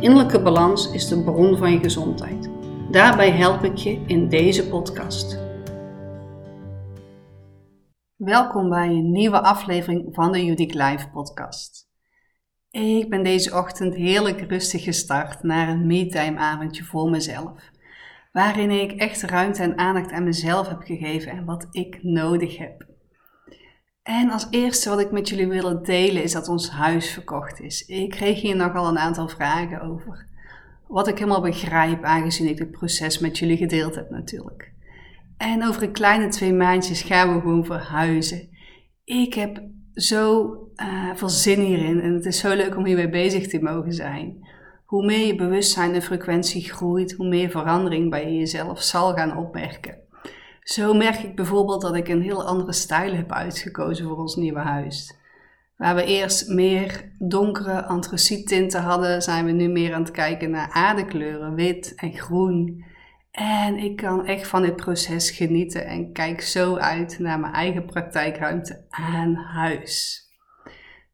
Innerlijke balans is de bron van je gezondheid. Daarbij help ik je in deze podcast. Welkom bij een nieuwe aflevering van de Unique Life podcast. Ik ben deze ochtend heerlijk rustig gestart naar een me-time voor mezelf. Waarin ik echt ruimte en aandacht aan mezelf heb gegeven en wat ik nodig heb. En als eerste wat ik met jullie wil delen is dat ons huis verkocht is. Ik kreeg hier nogal een aantal vragen over. Wat ik helemaal begrijp, aangezien ik het proces met jullie gedeeld heb natuurlijk. En over een kleine twee maandjes gaan we gewoon verhuizen. Ik heb zo uh, veel zin hierin en het is zo leuk om hiermee bezig te mogen zijn. Hoe meer je bewustzijn en frequentie groeit, hoe meer verandering bij jezelf zal gaan opmerken. Zo merk ik bijvoorbeeld dat ik een heel andere stijl heb uitgekozen voor ons nieuwe huis. Waar we eerst meer donkere antraciettinten hadden, zijn we nu meer aan het kijken naar aardekleuren, wit en groen. En ik kan echt van dit proces genieten en kijk zo uit naar mijn eigen praktijkruimte aan huis.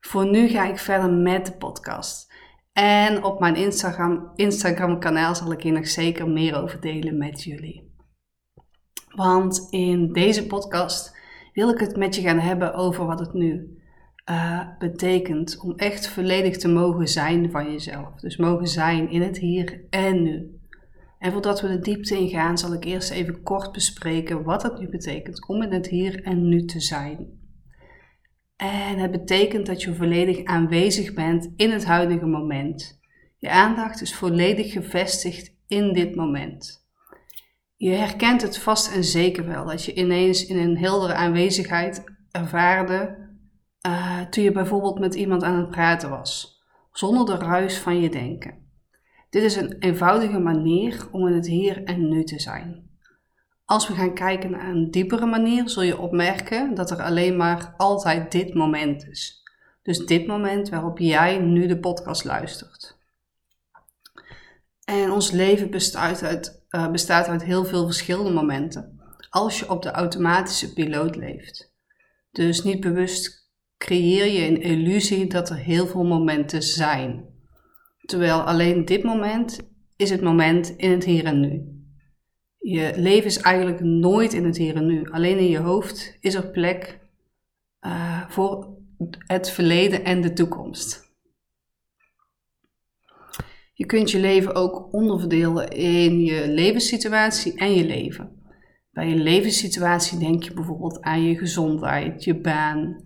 Voor nu ga ik verder met de podcast. En op mijn Instagram, Instagram kanaal zal ik hier nog zeker meer over delen met jullie. Want in deze podcast wil ik het met je gaan hebben over wat het nu uh, betekent om echt volledig te mogen zijn van jezelf. Dus mogen zijn in het hier en nu. En voordat we de diepte ingaan, zal ik eerst even kort bespreken wat het nu betekent om in het hier en nu te zijn. En het betekent dat je volledig aanwezig bent in het huidige moment. Je aandacht is volledig gevestigd in dit moment. Je herkent het vast en zeker wel dat je ineens in een heldere aanwezigheid ervaarde uh, toen je bijvoorbeeld met iemand aan het praten was, zonder de ruis van je denken. Dit is een eenvoudige manier om in het hier en nu te zijn. Als we gaan kijken naar een diepere manier, zul je opmerken dat er alleen maar altijd dit moment is. Dus dit moment waarop jij nu de podcast luistert. En ons leven bestaat uit uh, bestaat uit heel veel verschillende momenten. Als je op de automatische piloot leeft. Dus niet bewust creëer je een illusie dat er heel veel momenten zijn. Terwijl alleen dit moment is het moment in het hier en nu. Je leven is eigenlijk nooit in het hier en nu. Alleen in je hoofd is er plek uh, voor het verleden en de toekomst. Je kunt je leven ook onderverdelen in je levenssituatie en je leven. Bij je levenssituatie denk je bijvoorbeeld aan je gezondheid, je baan,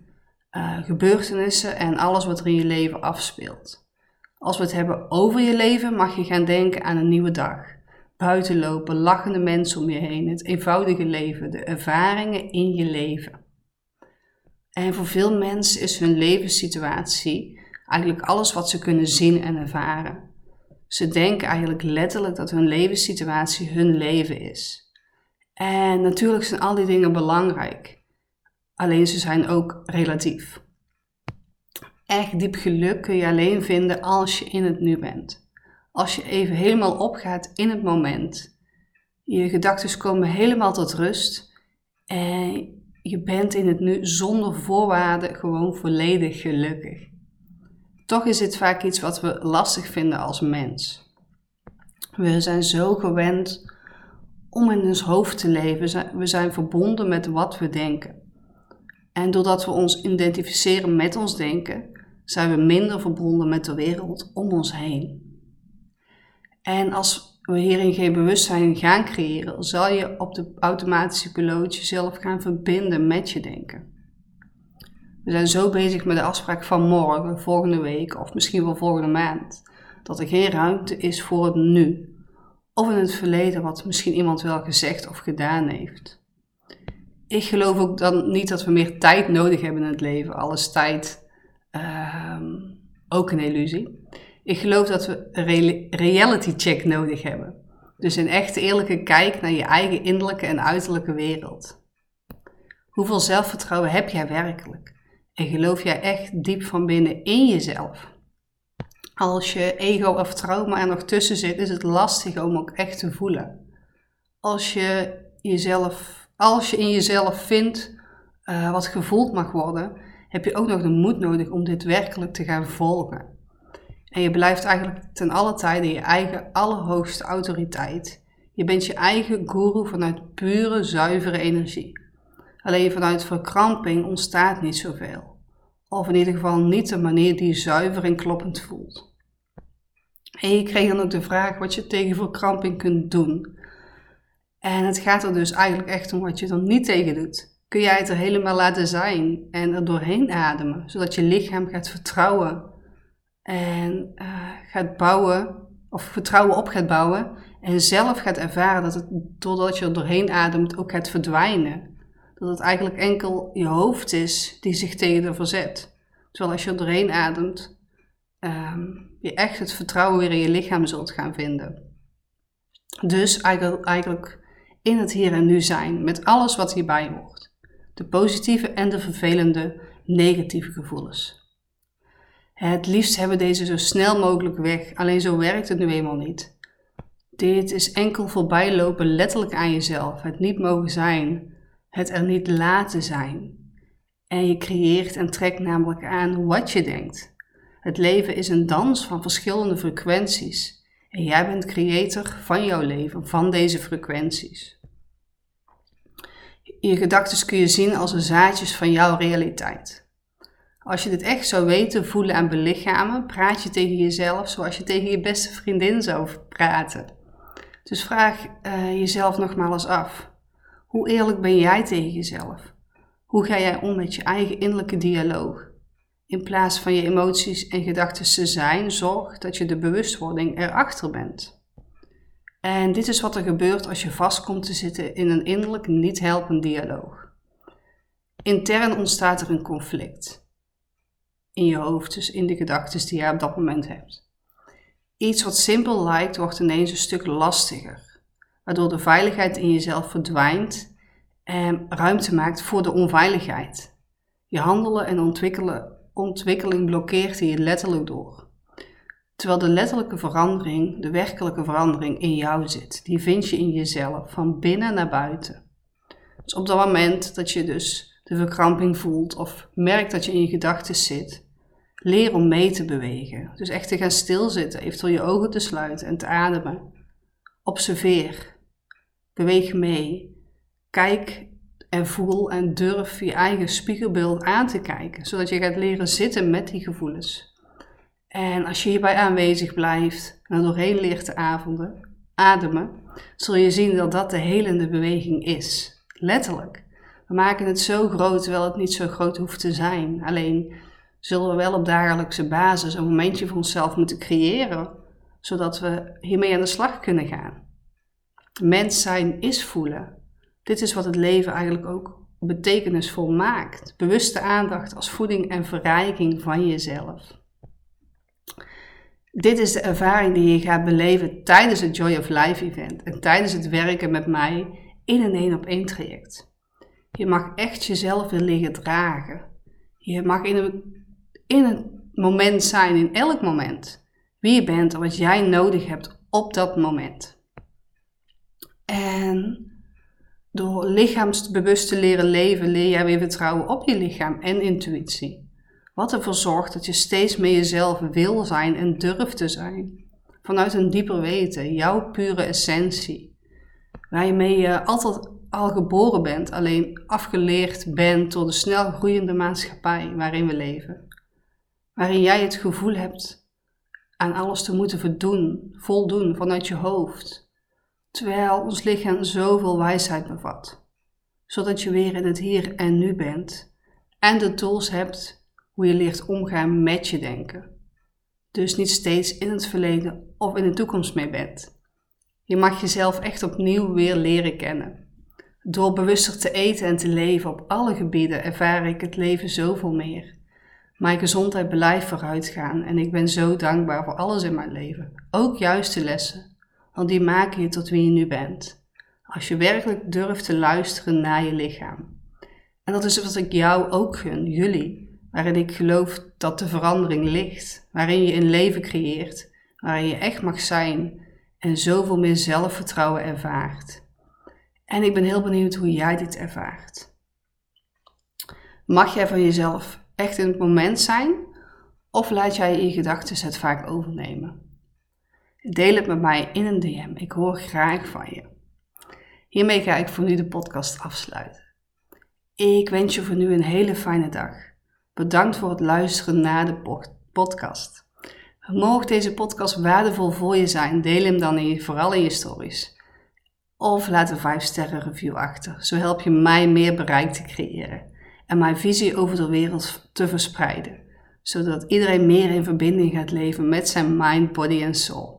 uh, gebeurtenissen en alles wat er in je leven afspeelt. Als we het hebben over je leven, mag je gaan denken aan een nieuwe dag. Buiten lopen, lachende mensen om je heen, het eenvoudige leven, de ervaringen in je leven. En voor veel mensen is hun levenssituatie eigenlijk alles wat ze kunnen zien en ervaren. Ze denken eigenlijk letterlijk dat hun levenssituatie hun leven is. En natuurlijk zijn al die dingen belangrijk. Alleen ze zijn ook relatief. Echt diep geluk kun je alleen vinden als je in het nu bent. Als je even helemaal opgaat in het moment. Je gedachten komen helemaal tot rust. En je bent in het nu zonder voorwaarden gewoon volledig gelukkig. Toch is dit vaak iets wat we lastig vinden als mens. We zijn zo gewend om in ons hoofd te leven. We zijn verbonden met wat we denken. En doordat we ons identificeren met ons denken, zijn we minder verbonden met de wereld om ons heen. En als we hierin geen bewustzijn gaan creëren, zal je op de automatische piloot jezelf gaan verbinden met je denken. We zijn zo bezig met de afspraak van morgen, volgende week of misschien wel volgende maand, dat er geen ruimte is voor het nu. Of in het verleden wat misschien iemand wel gezegd of gedaan heeft. Ik geloof ook dan niet dat we meer tijd nodig hebben in het leven. Alles tijd, uh, ook een illusie. Ik geloof dat we een reality check nodig hebben. Dus een echte eerlijke kijk naar je eigen innerlijke en uiterlijke wereld. Hoeveel zelfvertrouwen heb jij werkelijk? En geloof jij echt diep van binnen in jezelf? Als je ego of trauma er nog tussen zit, is het lastig om ook echt te voelen. Als je, jezelf, als je in jezelf vindt uh, wat gevoeld mag worden, heb je ook nog de moed nodig om dit werkelijk te gaan volgen. En je blijft eigenlijk ten alle tijde je eigen allerhoogste autoriteit. Je bent je eigen guru vanuit pure, zuivere energie. Alleen vanuit verkramping ontstaat niet zoveel. Of in ieder geval niet de manier die zuiver en kloppend voelt. En je kreeg dan ook de vraag wat je tegen verkramping kunt doen. En het gaat er dus eigenlijk echt om wat je er niet tegen doet. Kun jij het er helemaal laten zijn en er doorheen ademen, zodat je lichaam gaat vertrouwen en uh, gaat bouwen, of vertrouwen op gaat bouwen en zelf gaat ervaren dat het doordat je er doorheen ademt ook gaat verdwijnen. Dat het eigenlijk enkel je hoofd is die zich tegen de verzet. Terwijl als je er doorheen ademt, um, je echt het vertrouwen weer in je lichaam zult gaan vinden. Dus eigenlijk in het hier en nu zijn, met alles wat hierbij hoort. De positieve en de vervelende negatieve gevoelens. Het liefst hebben deze zo snel mogelijk weg, alleen zo werkt het nu eenmaal niet. Dit is enkel voorbijlopen letterlijk aan jezelf, het niet mogen zijn, het er niet laten zijn. En je creëert en trekt namelijk aan wat je denkt. Het leven is een dans van verschillende frequenties en jij bent creator van jouw leven, van deze frequenties. Je gedachten kun je zien als een zaadjes van jouw realiteit. Als je dit echt zou weten, voelen en belichamen, praat je tegen jezelf zoals je tegen je beste vriendin zou praten. Dus vraag uh, jezelf nogmaals af. Hoe eerlijk ben jij tegen jezelf? Hoe ga jij om met je eigen innerlijke dialoog? In plaats van je emoties en gedachten te zijn, zorg dat je de bewustwording erachter bent. En dit is wat er gebeurt als je vast komt te zitten in een innerlijk niet helpend dialoog. Intern ontstaat er een conflict in je hoofd, dus in de gedachten die je op dat moment hebt. Iets wat simpel lijkt, wordt ineens een stuk lastiger, waardoor de veiligheid in jezelf verdwijnt en ruimte maakt voor de onveiligheid. Je handelen en ontwikkelen, ontwikkeling blokkeert hier letterlijk door. Terwijl de letterlijke verandering, de werkelijke verandering in jou zit. Die vind je in jezelf, van binnen naar buiten. Dus op dat moment dat je dus de verkramping voelt of merkt dat je in je gedachten zit, leer om mee te bewegen. Dus echt te gaan stilzitten, eventueel je ogen te sluiten en te ademen. Observeer. Beweeg mee. Kijk en voel en durf je eigen spiegelbeeld aan te kijken, zodat je gaat leren zitten met die gevoelens. En als je hierbij aanwezig blijft en doorheen leert te avonden, ademen, zul je zien dat dat de helende beweging is. Letterlijk. We maken het zo groot terwijl het niet zo groot hoeft te zijn. Alleen zullen we wel op dagelijkse basis een momentje voor onszelf moeten creëren, zodat we hiermee aan de slag kunnen gaan. Mens zijn is voelen. Dit is wat het leven eigenlijk ook betekenisvol maakt. Bewuste aandacht als voeding en verrijking van jezelf. Dit is de ervaring die je gaat beleven tijdens het Joy of Life event en tijdens het werken met mij in een één op één traject. Je mag echt jezelf weer liggen dragen. Je mag in een in het moment zijn, in elk moment. Wie je bent en wat jij nodig hebt op dat moment. En door lichaamsbewust te leren leven, leer jij weer vertrouwen op je lichaam en intuïtie. Wat ervoor zorgt dat je steeds meer jezelf wil zijn en durft te zijn. Vanuit een dieper weten, jouw pure essentie. Waarmee je altijd al geboren bent, alleen afgeleerd bent door de snel groeiende maatschappij waarin we leven waarin jij het gevoel hebt aan alles te moeten voldoen, voldoen vanuit je hoofd, terwijl ons lichaam zoveel wijsheid bevat, zodat je weer in het hier en nu bent en de tools hebt hoe je leert omgaan met je denken. Dus niet steeds in het verleden of in de toekomst mee bent. Je mag jezelf echt opnieuw weer leren kennen. Door bewuster te eten en te leven op alle gebieden ervaar ik het leven zoveel meer Mijn gezondheid blijft vooruitgaan en ik ben zo dankbaar voor alles in mijn leven. Ook juist de lessen, want die maken je tot wie je nu bent. Als je werkelijk durft te luisteren naar je lichaam. En dat is wat ik jou ook gun, jullie, waarin ik geloof dat de verandering ligt, waarin je een leven creëert, waarin je echt mag zijn en zoveel meer zelfvertrouwen ervaart. En ik ben heel benieuwd hoe jij dit ervaart. Mag jij van jezelf echt in het moment zijn of laat jij je gedachten het vaak overnemen? Deel het met mij in een DM. Ik hoor graag van je. Hiermee ga ik voor nu de podcast afsluiten. Ik wens je voor nu een hele fijne dag. Bedankt voor het luisteren naar de podcast. Mocht deze podcast waardevol voor je zijn, deel hem dan in, vooral in je stories. Of laat een 5 sterren review achter. Zo help je mij meer bereik te creëren en mijn visie over de wereld te verspreiden. Zodat iedereen meer in verbinding gaat leven met zijn mind, body en soul.